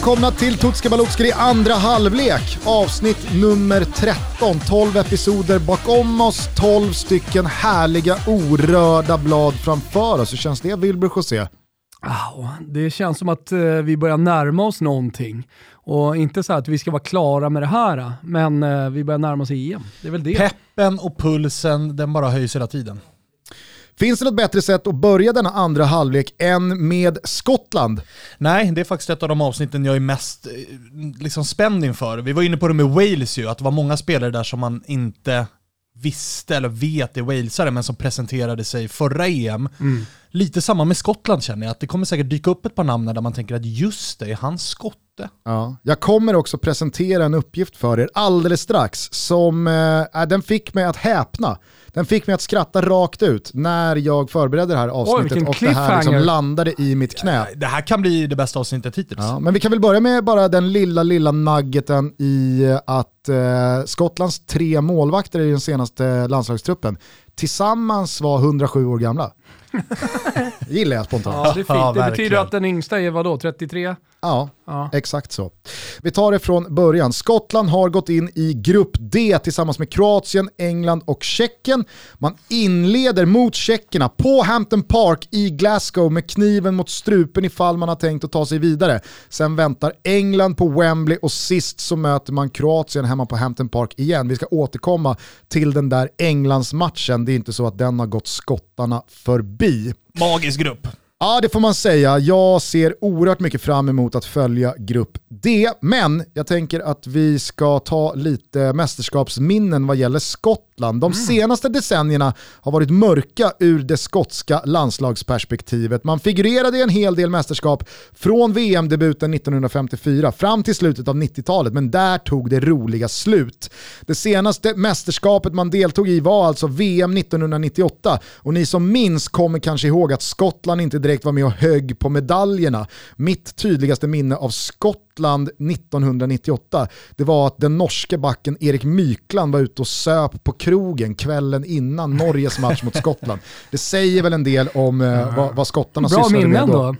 Välkomna till Tutska Balutska i andra halvlek. Avsnitt nummer 13. 12 episoder bakom oss, 12 stycken härliga orörda blad framför oss. Hur känns det Wilbur José? Det känns som att uh, vi börjar närma oss någonting. Och inte så att vi ska vara klara med det här, men uh, vi börjar närma oss EM. Det är väl det. Peppen och pulsen, den bara höjs hela tiden. Finns det något bättre sätt att börja denna andra halvlek än med Skottland? Nej, det är faktiskt ett av de avsnitten jag är mest eh, liksom, spänd inför. Vi var inne på det med Wales ju, att det var många spelare där som man inte visste eller vet är walesare men som presenterade sig förra EM. Mm. Lite samma med Skottland känner jag, att det kommer säkert dyka upp ett par namn där man tänker att just det, är han skotte? Ja. Jag kommer också presentera en uppgift för er alldeles strax som eh, den fick mig att häpna. Den fick mig att skratta rakt ut när jag förberedde det här avsnittet Oj, och det här liksom landade i mitt knä. Det här kan bli det bästa avsnittet hittills. Ja, men vi kan väl börja med bara den lilla, lilla nuggeten i att eh, Skottlands tre målvakter i den senaste landslagstruppen tillsammans var 107 år gamla. Gillar jag spontant. Ja, det, är fint. det betyder att den yngsta är vadå, 33? Ja, ja, exakt så. Vi tar det från början. Skottland har gått in i grupp D tillsammans med Kroatien, England och Tjeckien. Man inleder mot tjeckerna på Hampton Park i Glasgow med kniven mot strupen ifall man har tänkt att ta sig vidare. Sen väntar England på Wembley och sist så möter man Kroatien hemma på Hampton Park igen. Vi ska återkomma till den där Englands-matchen. Det är inte så att den har gått skottarna förbi. Magisk grupp. Ja, det får man säga. Jag ser oerhört mycket fram emot att följa Grupp D, men jag tänker att vi ska ta lite mästerskapsminnen vad gäller Skottland. De mm. senaste decennierna har varit mörka ur det skotska landslagsperspektivet. Man figurerade i en hel del mästerskap från VM-debuten 1954 fram till slutet av 90-talet, men där tog det roliga slut. Det senaste mästerskapet man deltog i var alltså VM 1998 och ni som minns kommer kanske ihåg att Skottland inte direkt var med och högg på medaljerna. Mitt tydligaste minne av Skottland 1998, det var att den norske backen Erik Mykland var ute och söp på krogen kvällen innan Norges match mot Skottland. Det säger väl en del om eh, vad, vad skottarna Bra sysslade med då. då.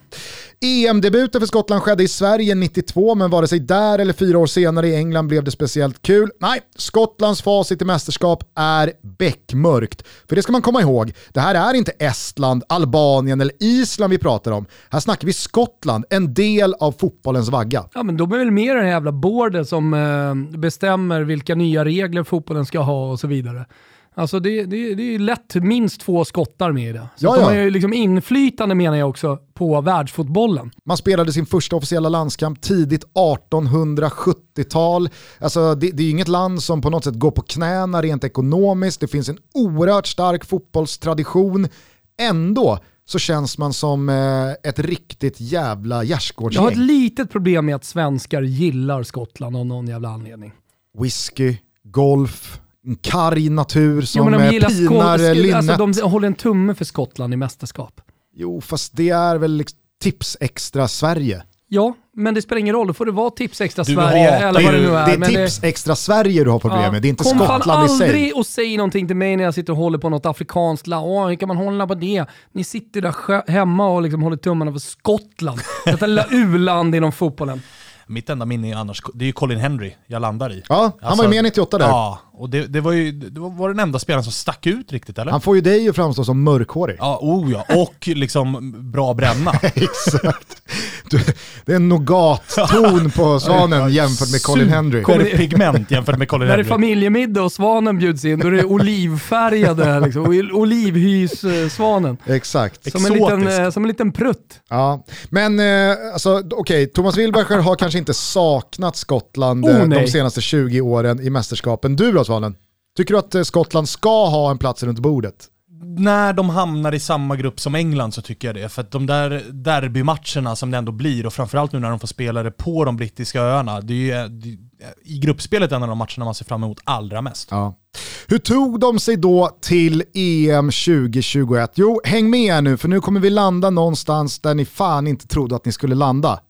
EM-debuten för Skottland skedde i Sverige 92, men vare sig där eller fyra år senare i England blev det speciellt kul. Nej, Skottlands facit i mästerskap är beckmörkt. För det ska man komma ihåg, det här är inte Estland, Albanien eller Island vi pratar om. Här snackar vi Skottland, en del av fotbollens vagga. Ja, men de är väl mer den här jävla bordet som eh, bestämmer vilka nya regler fotbollen ska ha och så vidare. Alltså det, det, det är lätt minst två skottar med i det. Så ja, de har ju liksom inflytande menar jag också på världsfotbollen. Man spelade sin första officiella landskamp tidigt 1870-tal. Alltså det, det är inget land som på något sätt går på knäna rent ekonomiskt. Det finns en oerhört stark fotbollstradition. Ändå så känns man som eh, ett riktigt jävla gärdsgårdsgäng. Jag har ett litet problem med att svenskar gillar Skottland av någon jävla anledning. Whisky, golf, en karg natur som jo, men de pinar linnet. Alltså, de håller en tumme för Skottland i mästerskap. Jo, fast det är väl liksom tips extra Sverige. Ja, men det spelar ingen roll. Då får det vara tips extra du Sverige har, eller vad det nu är. Det är tips det... extra Sverige du har problem ja. med, det är inte Kom Skottland i sig. Kom aldrig och säg någonting till mig när jag sitter och håller på något afrikanskt land. Åh, hur kan man hålla på det? Ni sitter där hemma och liksom håller tummarna för Skottland. Detta lilla u-land inom fotbollen. Mitt enda minne är annars, det är ju Colin Henry jag landar i. Ja, han alltså, var ju med 98 där. Ja, och det, det, var ju det var den enda spelaren som stack ut riktigt eller? Han får ju dig att framstå som mörkhårig. Ja, oh ja. Och liksom bra bränna. Exakt. Du, det är en nougat-ton på Svanen jämfört med Colin Henry. pigment jämfört med Colin Henry. När det är familjemiddag och Svanen bjuds in, då är det olivfärgade, liksom, olivhys-Svanen. Exakt. Som en, liten, eh, som en liten prutt. Ja, men eh, alltså, okej, okay. Thomas Wilbacher har kanske inte saknat Skottland oh, eh, de senaste 20 åren i mästerskapen. Du då Svanen? Tycker du att eh, Skottland ska ha en plats runt bordet? när de hamnar i samma grupp som England så tycker jag det. För att de där derbymatcherna som det ändå blir, och framförallt nu när de får spela det på de brittiska öarna, det är ju det, i gruppspelet en av de matcherna man ser fram emot allra mest. Ja. Hur tog de sig då till EM 2021? Jo, häng med nu för nu kommer vi landa någonstans där ni fan inte trodde att ni skulle landa.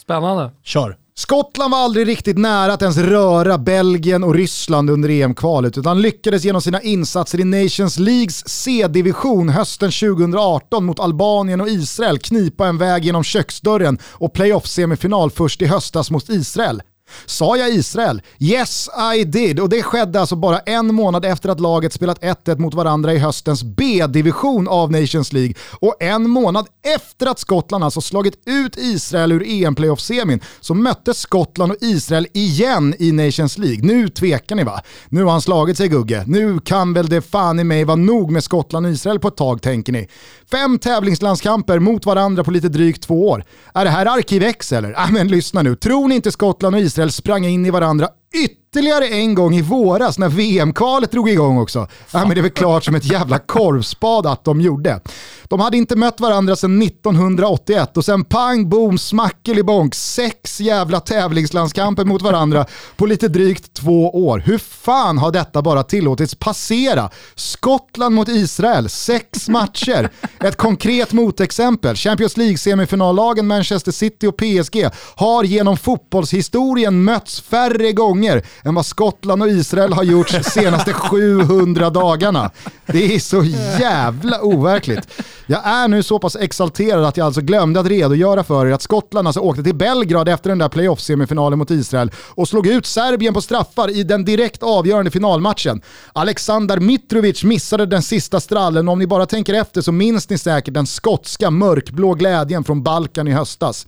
Spännande. Kör. Skottland var aldrig riktigt nära att ens röra Belgien och Ryssland under EM-kvalet utan lyckades genom sina insatser i Nations Leagues C-division hösten 2018 mot Albanien och Israel knipa en väg genom köksdörren och playoff-semifinal först i höstas mot Israel. Sa jag Israel? Yes I did och det skedde alltså bara en månad efter att laget spelat 1-1 mot varandra i höstens B-division av Nations League och en månad efter att Skottland alltså slagit ut Israel ur EM-playoff-semin så möttes Skottland och Israel igen i Nations League. Nu tvekar ni va? Nu har han slagit sig Gugge. Nu kan väl det fan i mig vara nog med Skottland och Israel på ett tag tänker ni. Fem tävlingslandskamper mot varandra på lite drygt två år. Är det här Arkiv X eller? Ja men lyssna nu, tror ni inte Skottland och Israel sprang in i varandra ytterligare en gång i våras när VM-kvalet drog igång också. Ja, men det är väl klart som ett jävla korvspad att de gjorde. De hade inte mött varandra sedan 1981 och sen pang, boom, smackelibonk, sex jävla tävlingslandskamper mot varandra på lite drygt två år. Hur fan har detta bara tillåtits passera? Skottland mot Israel, sex matcher. Ett konkret motexempel, Champions League-semifinallagen Manchester City och PSG har genom fotbollshistorien mötts färre gånger än vad Skottland och Israel har gjort de senaste 700 dagarna. Det är så jävla overkligt. Jag är nu så pass exalterad att jag alltså glömde att redogöra för er att Skottland alltså åkte till Belgrad efter den där playoff-semifinalen mot Israel och slog ut Serbien på straffar i den direkt avgörande finalmatchen. Aleksandar Mitrovic missade den sista strallen och om ni bara tänker efter så minns ni säkert den skotska mörkblå glädjen från Balkan i höstas.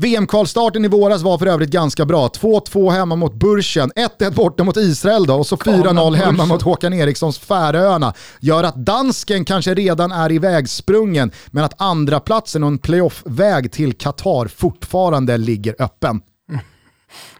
VM-kvalstarten i våras var för övrigt ganska bra. 2-2 hemma mot Burschen, 1-1 borta mot Israel då och så 4-0 hemma mot Håkan Erikssons Färöarna. Gör att dansken kanske redan är ivägsprungen men att andra platsen och en playoff-väg till Qatar fortfarande ligger öppen.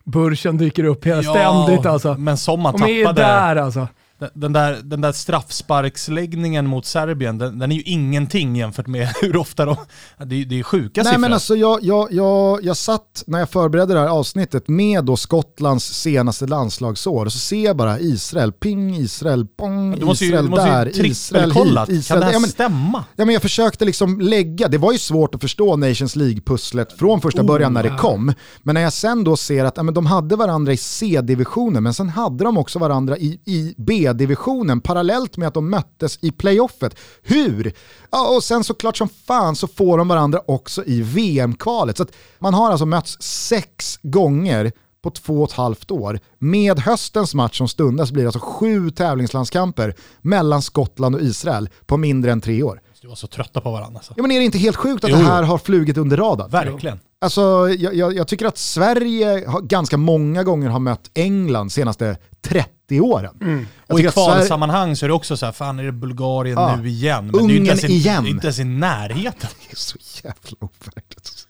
Burschen dyker upp ja, ständigt alltså. Men som man tappade... De är där alltså den där, den där straffsparksläggningen mot Serbien, den, den, är ju ingenting jämfört med hur ofta de... Det, det är sjuka Nej, siffror. Men alltså jag, jag, jag, jag satt när jag förberedde det här avsnittet med då Skottlands senaste landslagsår och så ser jag bara Israel, ping, Israel, pong, du måste Israel ju, du måste där, ju Israel hit, Israel Kan det här ja, men, stämma? Ja, men jag försökte liksom lägga, det var ju svårt att förstå Nations League-pusslet från första oh, början när det kom. Men när jag sen då ser att ja, men de hade varandra i C-divisionen men sen hade de också varandra i, i B-divisionen parallellt med att de möttes i playoffet. Hur? Ja, och sen såklart som fan så får de varandra också i VM-kvalet. Så man har alltså mötts sex gånger på två och ett halvt år. Med höstens match som stundas blir det alltså sju tävlingslandskamper mellan Skottland och Israel på mindre än tre år. Du var så trötta på varandra. Alltså. Ja, men är det inte helt sjukt att jo. det här har flugit under radarn? Verkligen. Alltså, jag, jag, jag, tycker att Sverige har, ganska många gånger har mött England senaste 30 åren. Mm. Och i kvalsammanhang så är det också så här, fan är det Bulgarien ja. nu igen? Men Ungen det är inte ens, igen. Det är inte ens i närheten. Det är så jävla overkligt.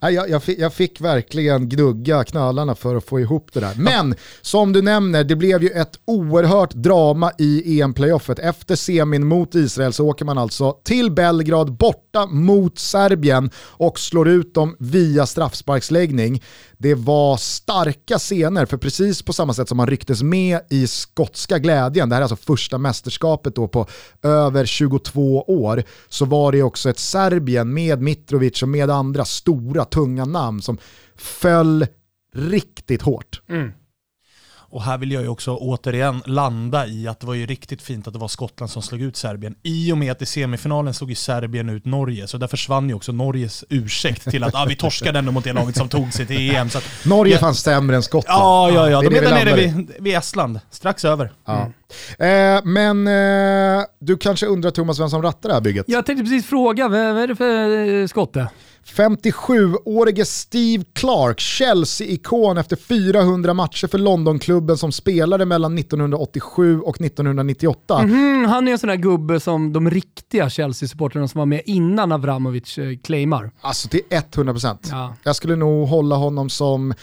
Jag, jag, fick, jag, fick, verkligen gnugga knölarna för att få ihop det där. Men som du nämner, det blev ju ett oerhört drama i EM-playoffet. Efter semin mot Israel så åker man alltså till Belgrad borta mot Serbien och slår ut dem via straffsparksläggning. Det var starka scener, för precis på samma sätt som man rycktes med i skotska glädjen, det här är alltså första mästerskapet då på över 22 år, så var det också ett Serbien med Mitrovic och med andra stora tunga namn som föll riktigt hårt. Mm. Och här vill jag ju också återigen landa i att det var ju riktigt fint att det var Skottland som slog ut Serbien. I och med att i semifinalen slog ju Serbien ut Norge, så där försvann ju också Norges ursäkt till att ah, vi torskade ändå mot det laget som tog sig till EM. Så att, Norge ja, fanns sämre än Skottland. Ja, ja, ja. De är där nere vid, vid Estland, strax över. Ja. Mm. Eh, men eh, du kanske undrar Thomas vem som rattar det här bygget? Jag tänkte precis fråga, vad är det för eh, skotte? 57-årige Steve Clark, Chelsea-ikon efter 400 matcher för Londonklubben som spelade mellan 1987 och 1998. Mm han är en sån där gubbe som de riktiga Chelsea-supportrarna som var med innan Avramovic eh, claimar. Alltså till 100%. Ja. Jag skulle nog hålla honom som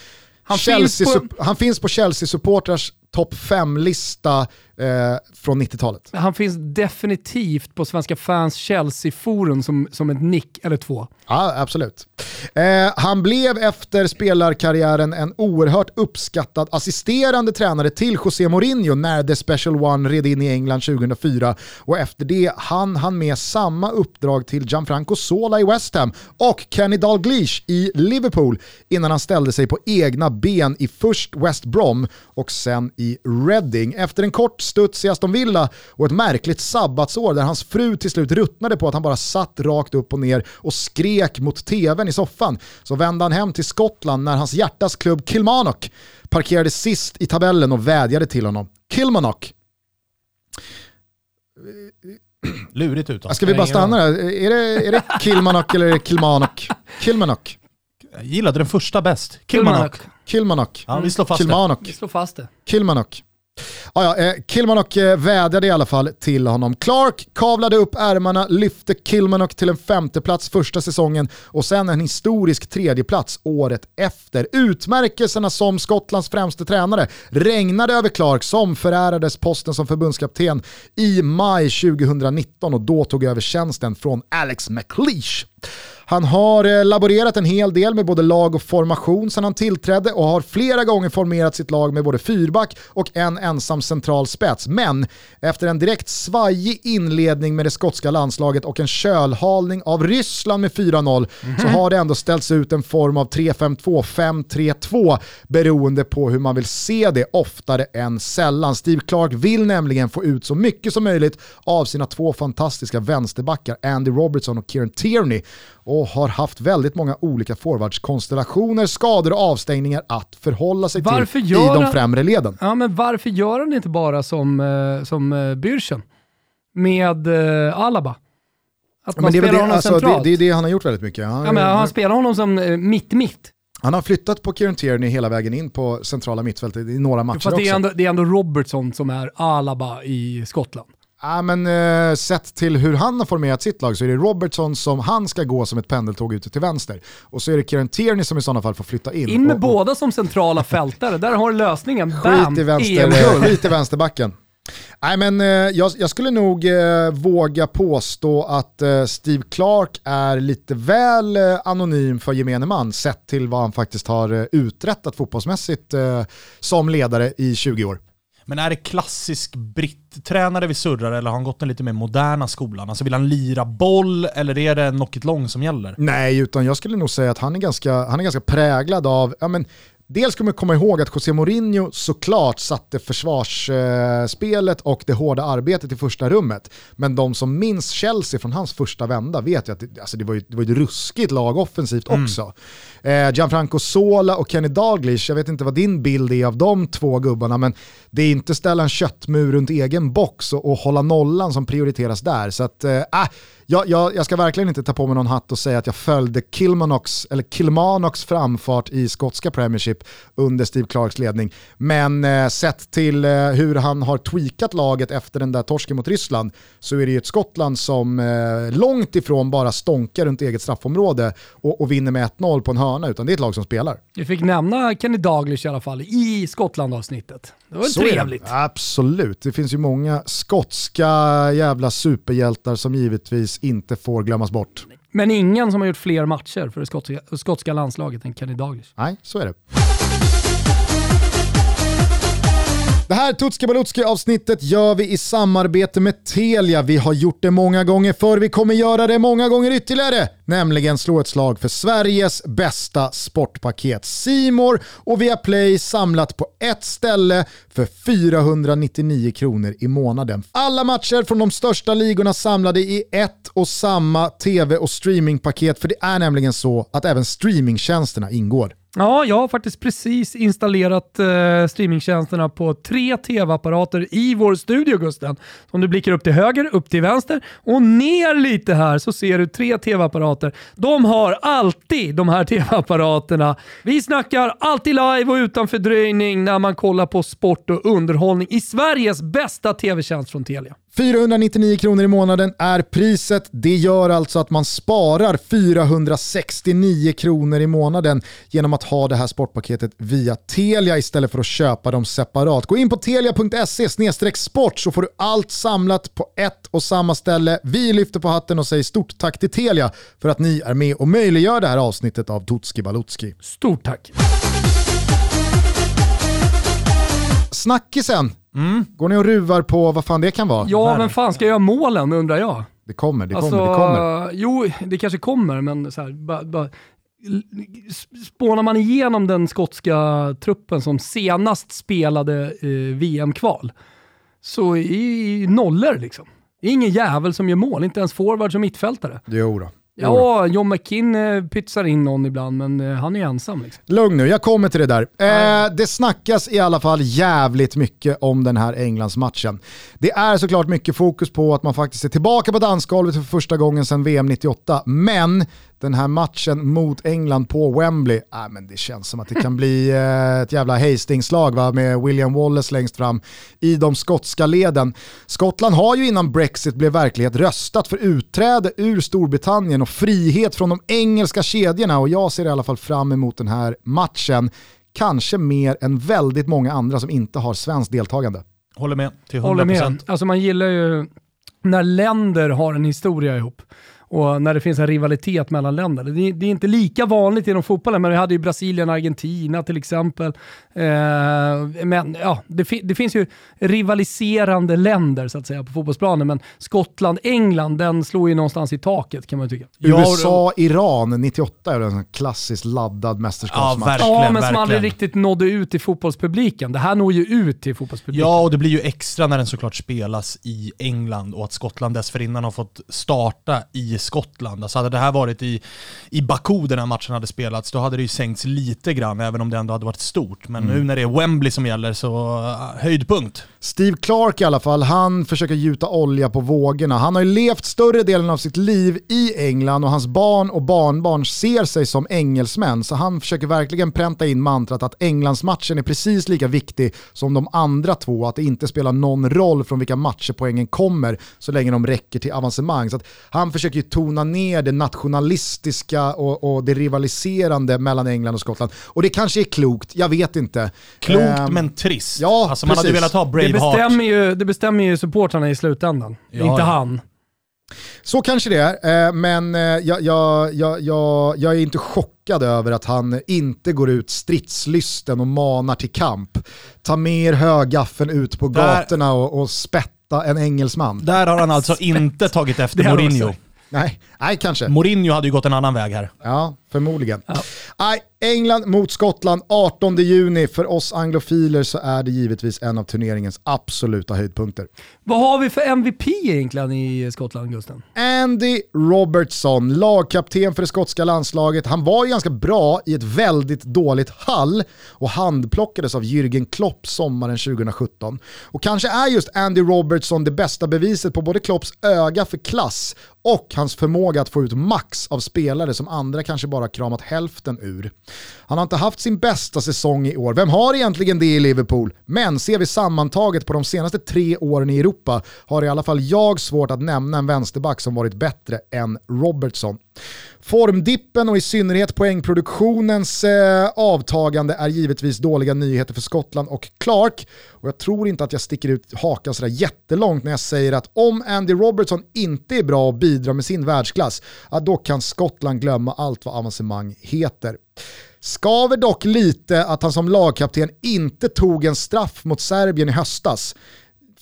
han, Chelsea, finns på... han finns på Chelsea-supportrars topp 5-lista eh, från 90-talet. Han finns definitivt på Svenska fans Chelsea-forum som, som ett nick eller två. Ja, absolut. Eh, han blev efter spelarkarriären en oerhört uppskattad assisterande tränare till José Mourinho när The Special One red in i England 2004 och efter det hann han med samma uppdrag till Gianfranco Sola i West Ham och Kenny Dalglish i Liverpool innan han ställde sig på egna ben i först West Brom och sen i Reading. Efter en kort studs i Aston Villa och ett märkligt sabbatsår där hans fru till slut ruttnade på att han bara satt rakt upp och ner och skrek mot tvn i soffan så vände han hem till Skottland när hans hjärtas klubb Kilmarnock parkerade sist i tabellen och vädjade till honom. Kilmarnock. Lurigt uttal. Ska vi bara stanna där? Är det, är det Kilmarnock eller Kilmarnock? Kilmarnock. Jag gillade den första bäst. Kilmarnock. Kilmarnock. Ja, vi slår fast Kilmarnock. Vi slår fast det. Kilmarnock. Ah, ja, eh, Kilmarnock eh, vädjade i alla fall till honom. Clark kavlade upp ärmarna, lyfte Kilmarnock till en femteplats första säsongen och sen en historisk tredjeplats året efter. Utmärkelserna som Skottlands främste tränare regnade över Clark som förärades posten som förbundskapten i maj 2019 och då tog över tjänsten från Alex McLeish. Han har eh, laborerat en hel del med både lag och formation sedan han tillträdde och har flera gånger formerat sitt lag med både fyrback och en ensam central spets. Men efter en direkt svajig inledning med det skotska landslaget och en kölhalning av Ryssland med 4-0 mm så har det ändå ställts ut en form av 3-5-2, 5-3-2 beroende på hur man vill se det oftare än sällan. Steve Clark vill nämligen få ut så mycket som möjligt av sina två fantastiska vänsterbackar Andy Robertson och Kieran Tierney och har haft väldigt många olika forwardskonstellationer, skador och avstängningar att förhålla sig varför till i de främre leden. Ja, men varför gör han inte bara som, eh, som eh, Bürchen med eh, Alaba? Att man spelar honom alltså, centralt. Det, det, är det han har gjort väldigt mycket. Han, ja, men han spelar honom som mitt-mitt. Han har flyttat på Kieran Tierney hela vägen in på centrala mittfältet i några matcher Fast det är, ändå, det är ändå Robertson som är Alaba i Skottland. Ja, men eh, sett till hur han har formerat sitt lag så är det Robertson som han ska gå som ett pendeltåg ute till vänster. Och så är det Kieran Tierney som i sådana fall får flytta in. In med och, båda som centrala fältare, där har du lösningen. Bam! Skit i, vänster, skit i vänsterbacken. Nej men eh, jag, jag, skulle nog eh, våga påstå att eh, Steve Clark är lite väl eh, anonym för gemene man sett till vad han faktiskt har eh, uträttat fotbollsmässigt eh, som ledare i 20 år. Men är det klassisk britt-tränare vi surrar eller har han gått den lite mer moderna skolan? Alltså vill han lira boll eller är det knock it long som gäller? Nej, utan jag skulle nog säga att han är ganska, han är ganska präglad av, ja men Dels ska man komma ihåg att José Mourinho såklart satte försvarsspelet och det hårda arbetet i första rummet. Men de som minns Chelsea från hans första vända vet ju att det, alltså det, var, ju, det var ett ruskigt lag offensivt mm. också. Eh, Gianfranco Sola och Kenny Dalglish, jag vet inte vad din bild är av de två gubbarna, men det är inte ställa en köttmur runt egen box och, och hålla nollan som prioriteras där. Så att, eh, jag, jag, jag, ska verkligen inte ta på mig någon hatt och säga att jag följde Kilmanox, eller Kilmanox framfart i skotska Premiership under Steve Clarks ledning. Men eh, sett till eh, hur han har tweakat laget efter den där torsken mot Ryssland så är det ju ett Skottland som eh, långt ifrån bara stonkar runt eget straffområde och, och vinner med 1-0 på en hörna, utan det är ett lag som spelar. Vi fick nämna Kenny Daglish i alla fall i Skottland-avsnittet. Det var så trevligt. Absolut, det finns ju många skotska jävla superhjältar som givetvis inte får glömmas bort. Men ingen som har gjort fler matcher för det skotska, skotska landslaget än Kenny Daglish. Nej, så är det. Det här Tutski Balutski avsnittet gör vi i samarbete med Telia. Vi har gjort det många gånger förr, vi kommer göra det många gånger ytterligare. Nämligen slå ett slag för Sveriges bästa sportpaket. Simor och Viaplay samlat på ett ställe för 499 kronor i månaden. Alla matcher från de största ligorna samlade i ett och samma tv och streamingpaket. För det är nämligen så att även streamingtjänsterna ingår. Ja, jag har faktiskt precis installerat eh, streamingtjänsterna på tre tv-apparater i vår studio Gusten. Om du blickar upp till höger, upp till vänster och ner lite här så ser du tre tv-apparater. De har alltid de här tv-apparaterna. Vi snackar alltid live och utan fördröjning när man kollar på sport och underhållning i Sveriges bästa tv-tjänst från Telia. 499 kronor i månaden är priset. Det gör alltså att man sparar 469 kronor i månaden genom att ha det här sportpaketet via Telia istället för att köpa dem separat. Gå in på telia.se sport så får du allt samlat på ett och samma ställe. Vi lyfter på hatten och säger stort tack till Telia för att ni är med och möjliggör det här avsnittet av Tutski Balutski. Stort tack! Snackisen Mm. Går ni och ruvar på vad fan det kan vara? Ja, vem fan ska göra målen undrar jag. Det kommer, det alltså, kommer, det kommer. Jo, det kanske kommer, men så här, ba, ba, spånar man igenom den skotska truppen som senast spelade eh, VM-kval, så är nollor liksom. Det är ingen jävel som gör mål, inte ens forward och mittfältare. Jo då. Ja, John McKinn eh, pytsar in någon ibland, men eh, han är ensam. Liksom. Lugn nu, jag kommer till det där. Eh, det snackas i alla fall jävligt mycket om den här Englandsmatchen. Det är såklart mycket fokus på att man faktiskt är tillbaka på dansgolvet för första gången sedan VM 98, men den här matchen mot England på Wembley, äh, men det känns som att det kan bli eh, ett jävla Hastings-slag med William Wallace längst fram i de skotska leden. Skottland har ju innan Brexit blev verklighet röstat för utträde ur Storbritannien och frihet från de engelska kedjorna och jag ser i alla fall fram emot den här matchen. Kanske mer än väldigt många andra som inte har svenskt deltagande. Håller med till 100%. Håller med. Alltså man gillar ju när länder har en historia ihop och när det finns en rivalitet mellan länder. Det, det är inte lika vanligt inom fotbollen, men vi hade ju Brasilien och Argentina till exempel. Eh, men ja, det, det, finns ju rivaliserande länder så att säga på fotbollsplanen, men Skottland, England, den slår ju någonstans i taket kan man tycka. USA, Iran 98 är en klassiskt laddad mästerskapsmatch. Ja, ja, men som aldrig riktigt nådde ut till fotbollspubliken. Det här når ju ut till fotbollspubliken. Ja, och det blir ju extra när den såklart spelas i England och att Skottland dessförinnan har fått starta i Skottland. Alltså hade det här varit i, i Baku den här matchen hade spelats, då hade det ju sänkts lite grann, även om det ändå hade varit stort. Men mm. nu när det är Wembley som gäller så uh, höjdpunkt. Steve Clark i alla fall, han försöker gjuta olja på vågorna. Han har ju levt större delen av sitt liv i England och hans barn och barnbarn ser sig som engelsmän. Så han försöker verkligen pränta in mantrat att Englandsmatchen är precis lika viktig som de andra två. Att det inte spelar någon roll från vilka matcher poängen kommer så länge de räcker till avancemang. Så han försöker ju tona ner det nationalistiska och, och, det rivaliserande mellan England och Skottland. Och det kanske är klokt, jag vet inte. Klokt um, men trist. Ja, alltså man precis. hade velat ha Braveheart. Det bestämmer ju, det bestämmer ju supportrarna i slutändan, ja, inte han. Så kanske det är, eh, men jag, jag, jag, jag, jag är inte chockad över att han inte går ut stridslysten och manar till kamp. Ta med er högaffeln ut på gatorna och, och spätta en engelsman. Där har han alltså inte tagit efter Mourinho. Nej, nej kanske. Mourinho hade ju gått en annan väg här. Ja, förmodligen. Ja. Nej, England mot Skottland 18 juni. För oss anglofiler så är det givetvis en av turneringens absoluta höjdpunkter. Vad har vi för MVP egentligen i Skottland, Gusten? Andy Robertson, lagkapten för det skotska landslaget. Han var ju ganska bra i ett väldigt dåligt hall och handplockades av Jürgen Klopp sommaren 2017. Och kanske är just Andy Robertson det bästa beviset på både Klopps öga för klass och hans förmåga att få ut max av spelare som andra kanske bara kramat hälften ur. Han har inte haft sin bästa säsong i år. Vem har egentligen det i Liverpool? Men ser vi sammantaget på de senaste tre åren i Europa har i alla fall jag svårt att nämna en vänsterback som varit bättre än Robertson. Formdippen och i synnerhet poängproduktionens eh, avtagande är givetvis dåliga nyheter för Skottland och Clark. Och jag tror inte att jag sticker ut hakan sådär jättelångt när jag säger att om Andy Robertson inte är bra och bidrar med sin världsklass, ja, då kan Skottland glömma allt vad avancemang heter. Skaver dock lite att han som lagkapten inte tog en straff mot Serbien i höstas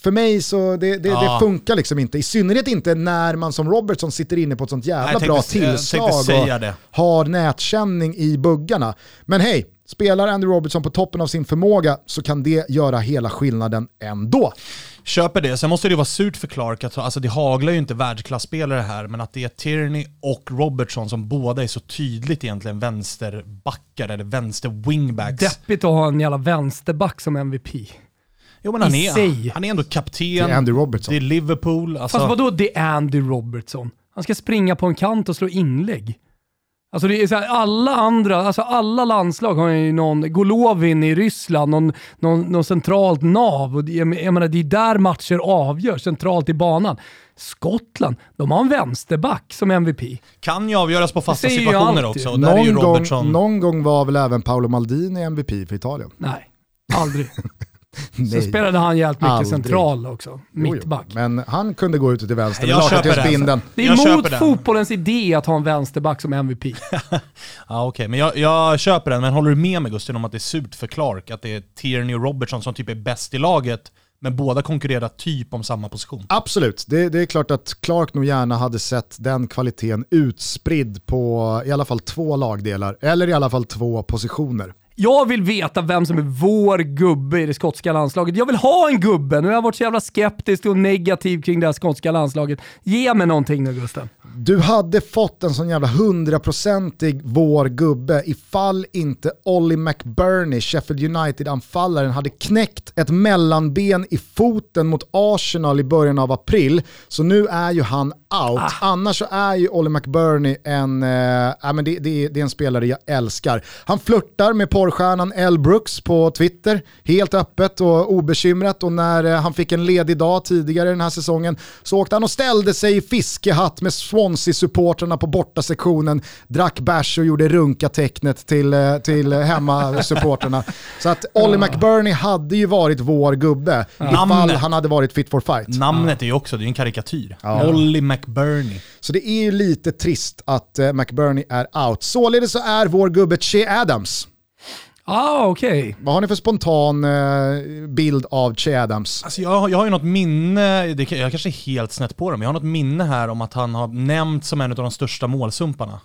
för mig så det, det, ja. det, funkar liksom inte. I synnerhet inte när man som Robertson sitter inne på ett sånt jävla Nej, bra tillslag och har nätkänning i buggarna. Men hej, spelar Andy Robertson på toppen av sin förmåga så kan det göra hela skillnaden ändå. Köper det. Sen måste det vara surt för Clark, att, alltså det haglar ju inte världsklasspelare här, men att det är Tierney och Robertson som båda är så tydligt egentligen vänsterbackar eller vänster-wingbacks. Deppigt att ha en jävla vänsterback som MVP. Jo men han är, han är ändå kapten. Det är Andy Robertson. Det är Liverpool. Alltså. Fast vadå det är Andy Robertson? Han ska springa på en kant och slå inlägg. Alltså det är så här, alla andra, alltså alla landslag har ju någon Golovin i Ryssland, någon, någon, någon centralt nav. Och det, jag menar, det är där matcher avgörs, centralt i banan. Skottland, de har en vänsterback som MVP. Kan ju avgöras på fasta situationer också. Och någon, där är ju Robertson... gång, någon gång var väl även Paolo Maldini MVP för Italien? Nej, aldrig. Så spelade han jävligt mycket Aldrig. central också, mittback. Men han kunde gå ut till vänster med lakartelsbindeln. Det är mot fotbollens idé att ha en vänsterback som MVP. ja okej, okay. men jag, jag, köper den. Men håller du med mig Gusten om att det är surt för Clark? Att det är Tierney och Robertson som typ är bäst i laget, men båda konkurrerar typ om samma position? Absolut, det, det, är klart att Clark nog gärna hade sett den kvaliteten utspridd på i alla fall två lagdelar, eller i alla fall två positioner. Jag vill veta vem som är vår gubbe i det skotska landslaget. Jag vill ha en gubbe. Nu har jag varit så jävla skeptisk och negativ kring det här skotska landslaget. Ge mig någonting nu Gusten. Du hade fått en sån jävla hundraprocentig vår gubbe ifall inte Ollie McBurney, Sheffield United-anfallaren, hade knäckt ett mellanben i foten mot Arsenal i början av april. Så nu är ju han out. Ah. Annars så är ju Ollie McBurney en, äh, men det, det, det, är en spelare jag älskar. Han flörtar med porrstjärnan Elle Brooks på Twitter, helt öppet och obekymrat. Och när äh, han fick en ledig dag tidigare den här säsongen så åkte han och ställde sig i fiskehatt med Swansea-supporterna på bortasektionen, drack bärs och gjorde runka-tecknet till, äh, till hemmasupporterna. så att Ollie McBurney hade ju varit vår gubbe ifall han hade varit fit for fight. Namnet är ju också, det är en karikatyr. Ja. Ollie McBurney. Så det är ju lite trist att uh, McBurney är out. Således så är vår gubbe Che Adams. Ah, okej. Okay. Vad har ni för spontan uh, bild av Che Adams? Alltså jag, jag har ju något minne, det, jag kanske är helt snett på dem, jag har något minne här om att han har nämnts som en av de största målsumparna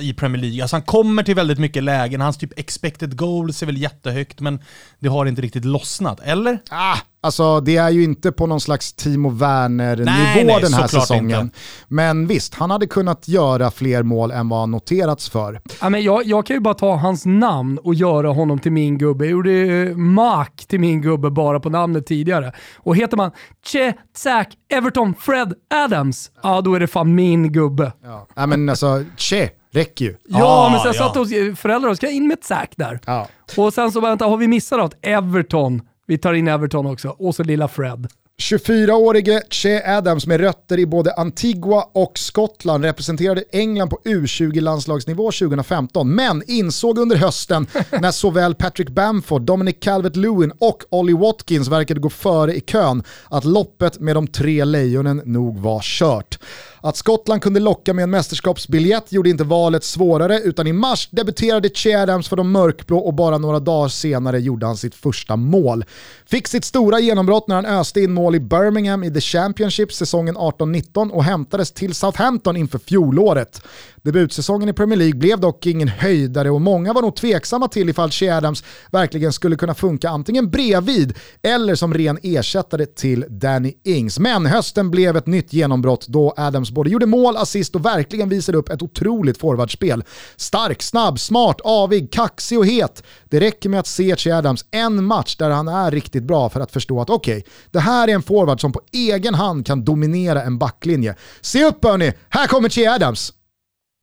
i Premier League. Alltså han kommer till väldigt mycket lägen, hans typ expected goals är väl jättehögt, men det har inte riktigt lossnat, eller? Ah, Alltså det är ju inte på någon slags Timo Werner-nivå den här säsongen. Inte. Men visst, han hade kunnat göra fler mål än vad han noterats för. Ja, men jag, jag kan ju bara ta hans namn och göra honom till min gubbe. Jag gjorde uh, Mark till min gubbe bara på namnet tidigare. Och heter man Che, Zack, Everton, Fred, Adams, ja då är det fan min gubbe. Ja, ja men alltså Che räcker ju. Ja, ah, men sen ja. satt hos föräldrar och ska in med ett Zack där. Ja. Och sen så vänta, har vi missat något? Everton. Vi tar in Everton också, och så lilla Fred. 24-årige Che Adams med rötter i både Antigua och Skottland representerade England på U20-landslagsnivå 2015, men insåg under hösten när såväl Patrick Bamford, Dominic Calvert-Lewin och Ollie Watkins verkade gå före i kön att loppet med de tre lejonen nog var kört. Att Skottland kunde locka med en mästerskapsbiljett gjorde inte valet svårare utan i mars debuterade Che Adams för de mörkblå och bara några dagar senare gjorde han sitt första mål. Fick sitt stora genombrott när han öste in mål i Birmingham i The Championship säsongen 18-19 och hämtades till Southampton inför fjolåret. Debutsäsongen i Premier League blev dock ingen höjdare och många var nog tveksamma till ifall Che Adams verkligen skulle kunna funka antingen bredvid eller som ren ersättare till Danny Ings. Men hösten blev ett nytt genombrott då Adams både gjorde mål, assist och verkligen visade upp ett otroligt forwardspel. Stark, snabb, smart, avig, kaxig och het. Det räcker med att se Che Adams en match där han är riktigt bra för att förstå att okej, okay, det här är en forward som på egen hand kan dominera en backlinje. Se upp hörni, här kommer Che Adams!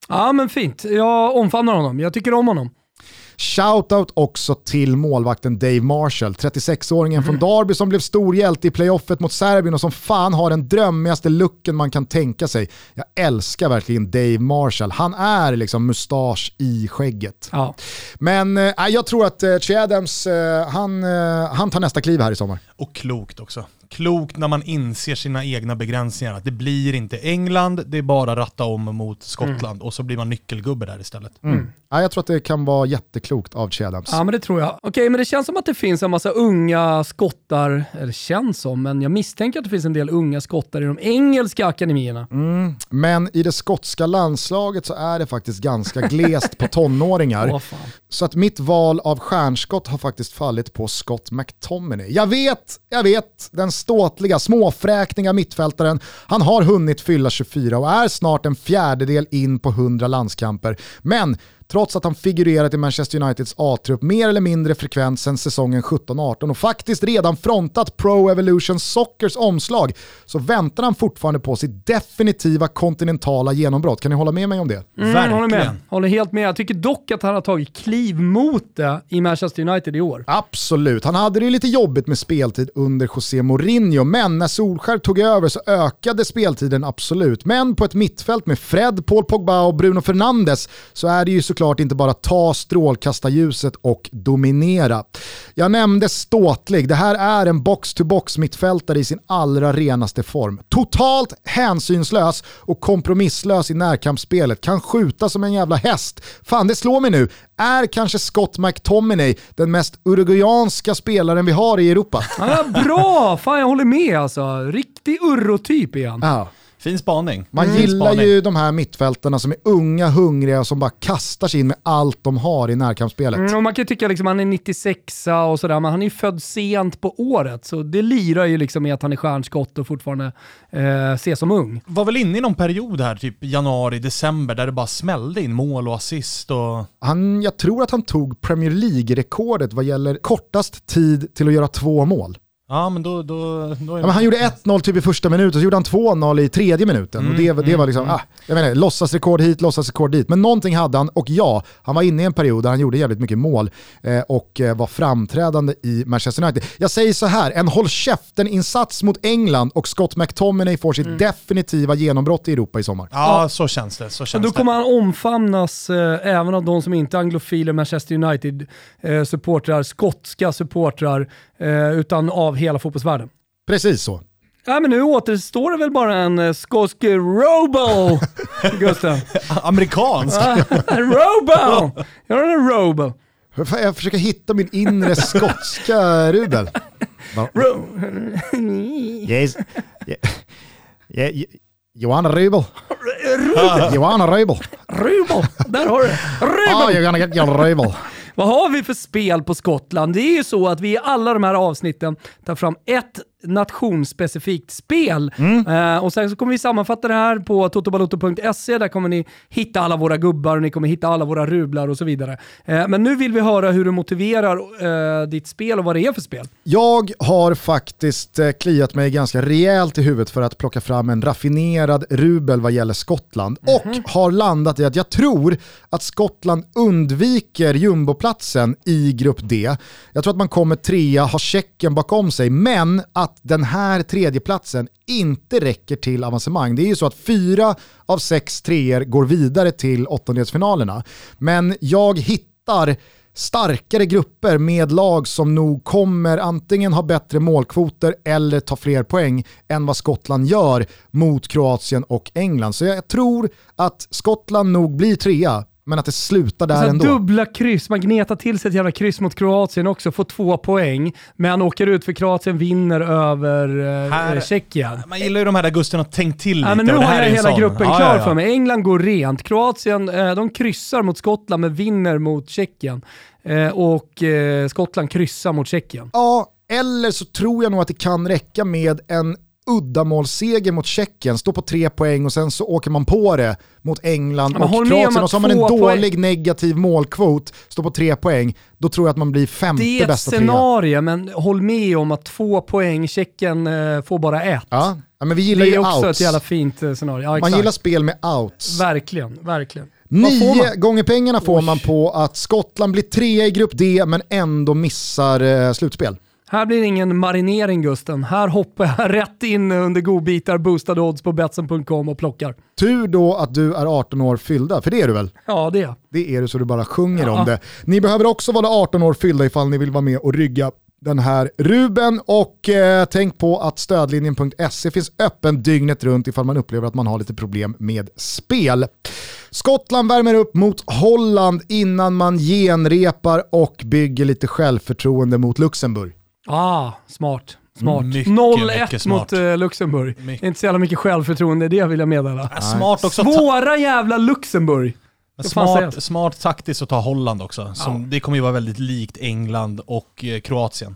Ja men fint, jag omfamnar honom. Jag tycker om honom. Shoutout också till målvakten Dave Marshall, 36-åringen mm. från Darby som blev stor hjälte i playoffet mot Serbien och som fan har den drömmigaste looken man kan tänka sig. Jag älskar verkligen Dave Marshall. Han är liksom mustasch i skägget. Ja. Men äh, jag tror att äh, Che Adams, äh, han, äh, han tar nästa kliv här i sommar. Och klokt också klokt när man inser sina egna begränsningar. Att det blir inte England, det är bara ratta om mot Skottland mm. och så blir man nyckelgubbe där istället. Mm. Ja, jag tror att det kan vara jätteklokt av Chadams. Ja men det tror jag. Okej okay, men det känns som att det finns en massa unga skottar, eller känns som, men jag misstänker att det finns en del unga skottar i de engelska akademierna. Mm. Men i det skotska landslaget så är det faktiskt ganska glest på tonåringar. Oh, så att mitt val av stjärnskott har faktiskt fallit på Scott McTominay. Jag vet, jag vet, den ståtliga, småfräkniga mittfältaren. Han har hunnit fylla 24 och är snart en fjärdedel in på 100 landskamper. Men trots att han figurerat i Manchester Uniteds A-trupp mer eller mindre frekvent sedan säsongen 17-18 och faktiskt redan frontat Pro Evolution Soccers omslag så väntar han fortfarande på sitt definitiva kontinentala genombrott. Kan ni hålla med mig om det? Mm, Verkligen. Håller, med. håller helt med. Jag tycker dock att han har tagit kliv mot det i Manchester United i år. Absolut. Han hade det lite jobbigt med speltid under José Mourinho, men när Solskär tog över så ökade speltiden absolut. Men på ett mittfält med Fred, Paul Pogba och Bruno Fernandes så är det ju såklart inte bara ta strålkastarljuset och dominera. Jag nämnde ståtlig, det här är en box-to-box mittfältare i sin allra renaste form. Totalt hänsynslös och kompromisslös i närkampsspelet, kan skjuta som en jävla häst. Fan det slår mig nu, är kanske Scott McTominay den mest uruguayanska spelaren vi har i Europa? Ja, bra! Fan jag håller med alltså. Riktig urrotyp han. Ja. Fin spaning. Man mm. gillar spaning. ju de här mittfältarna som är unga, hungriga och som bara kastar sig in med allt de har i närkampsspelet. Mm, och man kan ju tycka liksom han är 96 och sådär, men han är ju född sent på året. Så det lirar ju liksom med att han är stjärnskott och fortfarande eh, ses som ung. Var väl inne i någon period här, typ januari, december, där det bara smällde in mål och assist och... Han, jag tror att han tog Premier League-rekordet vad gäller kortast tid till att göra två mål. Ja, men då, då, då ja, men han gjorde 1-0 typ i första minuten, så gjorde han 2-0 i tredje minuten. Mm, och det, det mm, var liksom, mm. ah, jag menar, låtsasrekord hit, låtsasrekord dit. Men någonting hade han, och ja, han var inne i en period där han gjorde jävligt mycket mål eh, och eh, var framträdande i Manchester United. Jag säger så här, en håll käften-insats mot England och Scott McTominay får sitt mm. definitiva genombrott i Europa i sommar. Ja, ja. så känns det. Så känns då kommer han omfamnas eh, även av de som inte är anglofiler, Manchester United-supportrar, eh, skotska supportrar, utan av hela fotbollsvärlden. Precis så. Ja, men nu återstår det väl bara en uh, skotsk Robo, Gustav. Amerikansk? robo! Gör en Robo. Jag försöker hitta min inre skotska Rubel. yes. Yeah. Yeah. Johanna Rubel. Rubel. Johanna Rubel. Rubel, där har du Rubel! Oh, you're gonna get your Rubel. Vad har vi för spel på Skottland? Det är ju så att vi i alla de här avsnitten tar fram ett nationsspecifikt spel. Mm. Uh, och sen så kommer vi sammanfatta det här på totobalotto.se. Där kommer ni hitta alla våra gubbar och ni kommer hitta alla våra rublar och så vidare. Uh, men nu vill vi höra hur du motiverar uh, ditt spel och vad det är för spel. Jag har faktiskt kliat mig ganska rejält i huvudet för att plocka fram en raffinerad rubel vad gäller Skottland. Mm -hmm. Och har landat i att jag tror att Skottland undviker jumboplatsen i grupp D. Jag tror att man kommer trea, har Tjeckien bakom sig, men att den här tredjeplatsen inte räcker till avancemang. Det är ju så att fyra av sex treor går vidare till åttondelsfinalerna. Men jag hittar starkare grupper med lag som nog kommer antingen ha bättre målkvoter eller ta fler poäng än vad Skottland gör mot Kroatien och England. Så jag tror att Skottland nog blir trea, men att det slutar där alltså, ändå. Dubbla kryss, man gnetar till sig ett jävla kryss mot Kroatien också, får två poäng, men åker ut för Kroatien vinner över eh, här, Tjeckien. Man gillar ju de här där Gusten har tänkt till lite. Ja, men nu har jag hela gruppen ja, klar ja, ja. för mig. England går rent, Kroatien eh, de kryssar mot Skottland men vinner mot Tjeckien. Eh, och eh, Skottland kryssar mot Tjeckien. Ja, eller så tror jag nog att det kan räcka med en uddamålsseger mot Tjeckien, stå på tre poäng och sen så åker man på det mot England och Kroatien och så har man en dålig poäng. negativ målkvot, står på tre poäng, då tror jag att man blir femte bästa trea. Det är ett scenario, men håll med om att två poäng, Tjeckien eh, får bara ett. Ja. ja men vi gillar det är också outs. ett jävla fint eh, scenario. Ja, man gillar spel med outs. Verkligen, verkligen. Nio gånger pengarna får Oj. man på att Skottland blir trea i grupp D men ändå missar eh, slutspel. Här blir det ingen marinering Gusten. Här hoppar jag rätt in under godbitar, boostade odds på betsen.com och plockar. Tur då att du är 18 år fyllda, för det är du väl? Ja det är Det är du så du bara sjunger ja. om det. Ni behöver också vara 18 år fyllda ifall ni vill vara med och rygga den här Ruben och eh, tänk på att stödlinjen.se finns öppen dygnet runt ifall man upplever att man har lite problem med spel. Skottland värmer upp mot Holland innan man genrepar och bygger lite självförtroende mot Luxemburg. Ah, smart. Smart. 0-1 mot uh, Luxemburg. Mycket. Inte så jävla mycket självförtroende det vill jag meddela. Ja, smart också Svåra jävla Luxemburg. Smart, smart taktiskt att ta Holland också. Som, ja. Det kommer ju vara väldigt likt England och eh, Kroatien.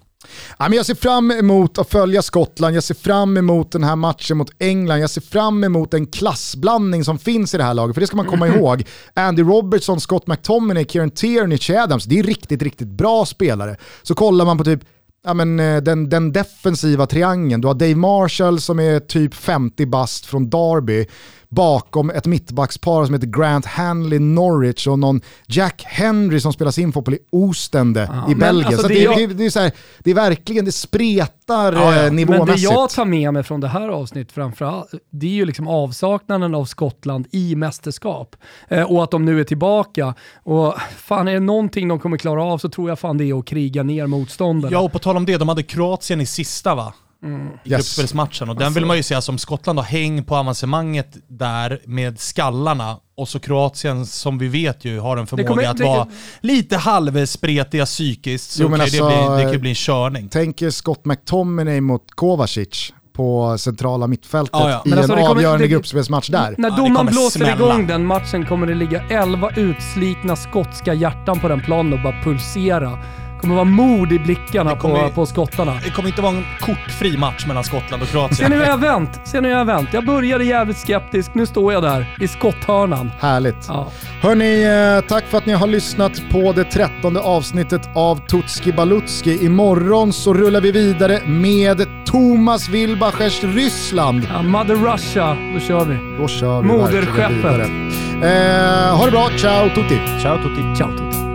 jag ser fram emot att följa Skottland, jag ser fram emot den här matchen mot England, jag ser fram emot den klassblandning som finns i det här laget. För det ska man komma ihåg. Andy Robertson, Scott McTominay, Kieran Tierney, Adams, det är riktigt, riktigt bra spelare. Så kollar man på typ ja, men, eh, den, den defensiva triangeln. Du har Dave Marshall som är typ 50 bast från Derby bakom ett mittbackspar som heter Grant Hanley Norwich och någon Jack Henry som spelar sin fotboll i Ostende ja, i Belgien. Alltså det, det, jag... det, det, är så här, det är verkligen, det spretar ja, ja. nivåmässigt. Men det jag tar med mig från det här avsnittet framförallt, det är ju liksom avsaknaden av Skottland i mästerskap. Eh, och att de nu är tillbaka. Och fan, är det någonting de kommer klara av så tror jag fan det är att kriga ner motståndare. Ja, och på tal om det, de hade Kroatien i sista va? Mm. yes. gruppspelsmatchen. Och den alltså. vill man ju se som Skottland har häng på avancemanget där med skallarna. Och så Kroatien som vi vet ju har en förmåga kommer, att det, vara det, lite halvspretiga psykiskt. Så jo, kan alltså, det, bli, det kan ju bli en körning. Tänk er Scott McTominay mot Kovacic på centrala mittfältet ah, ja. i alltså, en avgörande gruppspelsmatch där. När domaren ja, blåser smälla. igång den matchen kommer det ligga 11 utslitna skotska hjärtan på den planen och bara pulsera kommer vara mod i blickarna kommer, på, på skottarna. Det kommer inte vara en kortfri match mellan Skottland och Kroatien. Se nu hur jag vänt. Se nu hur jag vänt. Jag började jävligt skeptisk, nu står jag där i skotthörnan. Härligt. Ja. Hörni, eh, tack för att ni har lyssnat på det trettonde avsnittet av Tutski Balutski. Imorgon så rullar vi vidare med Thomas Wilbachers Ryssland. Ja, Mother Russia, då kör vi. Då kör vi Moderskeppet. Eh, ha det bra, ciao tutti. Ciao tutti. Ciao tutti.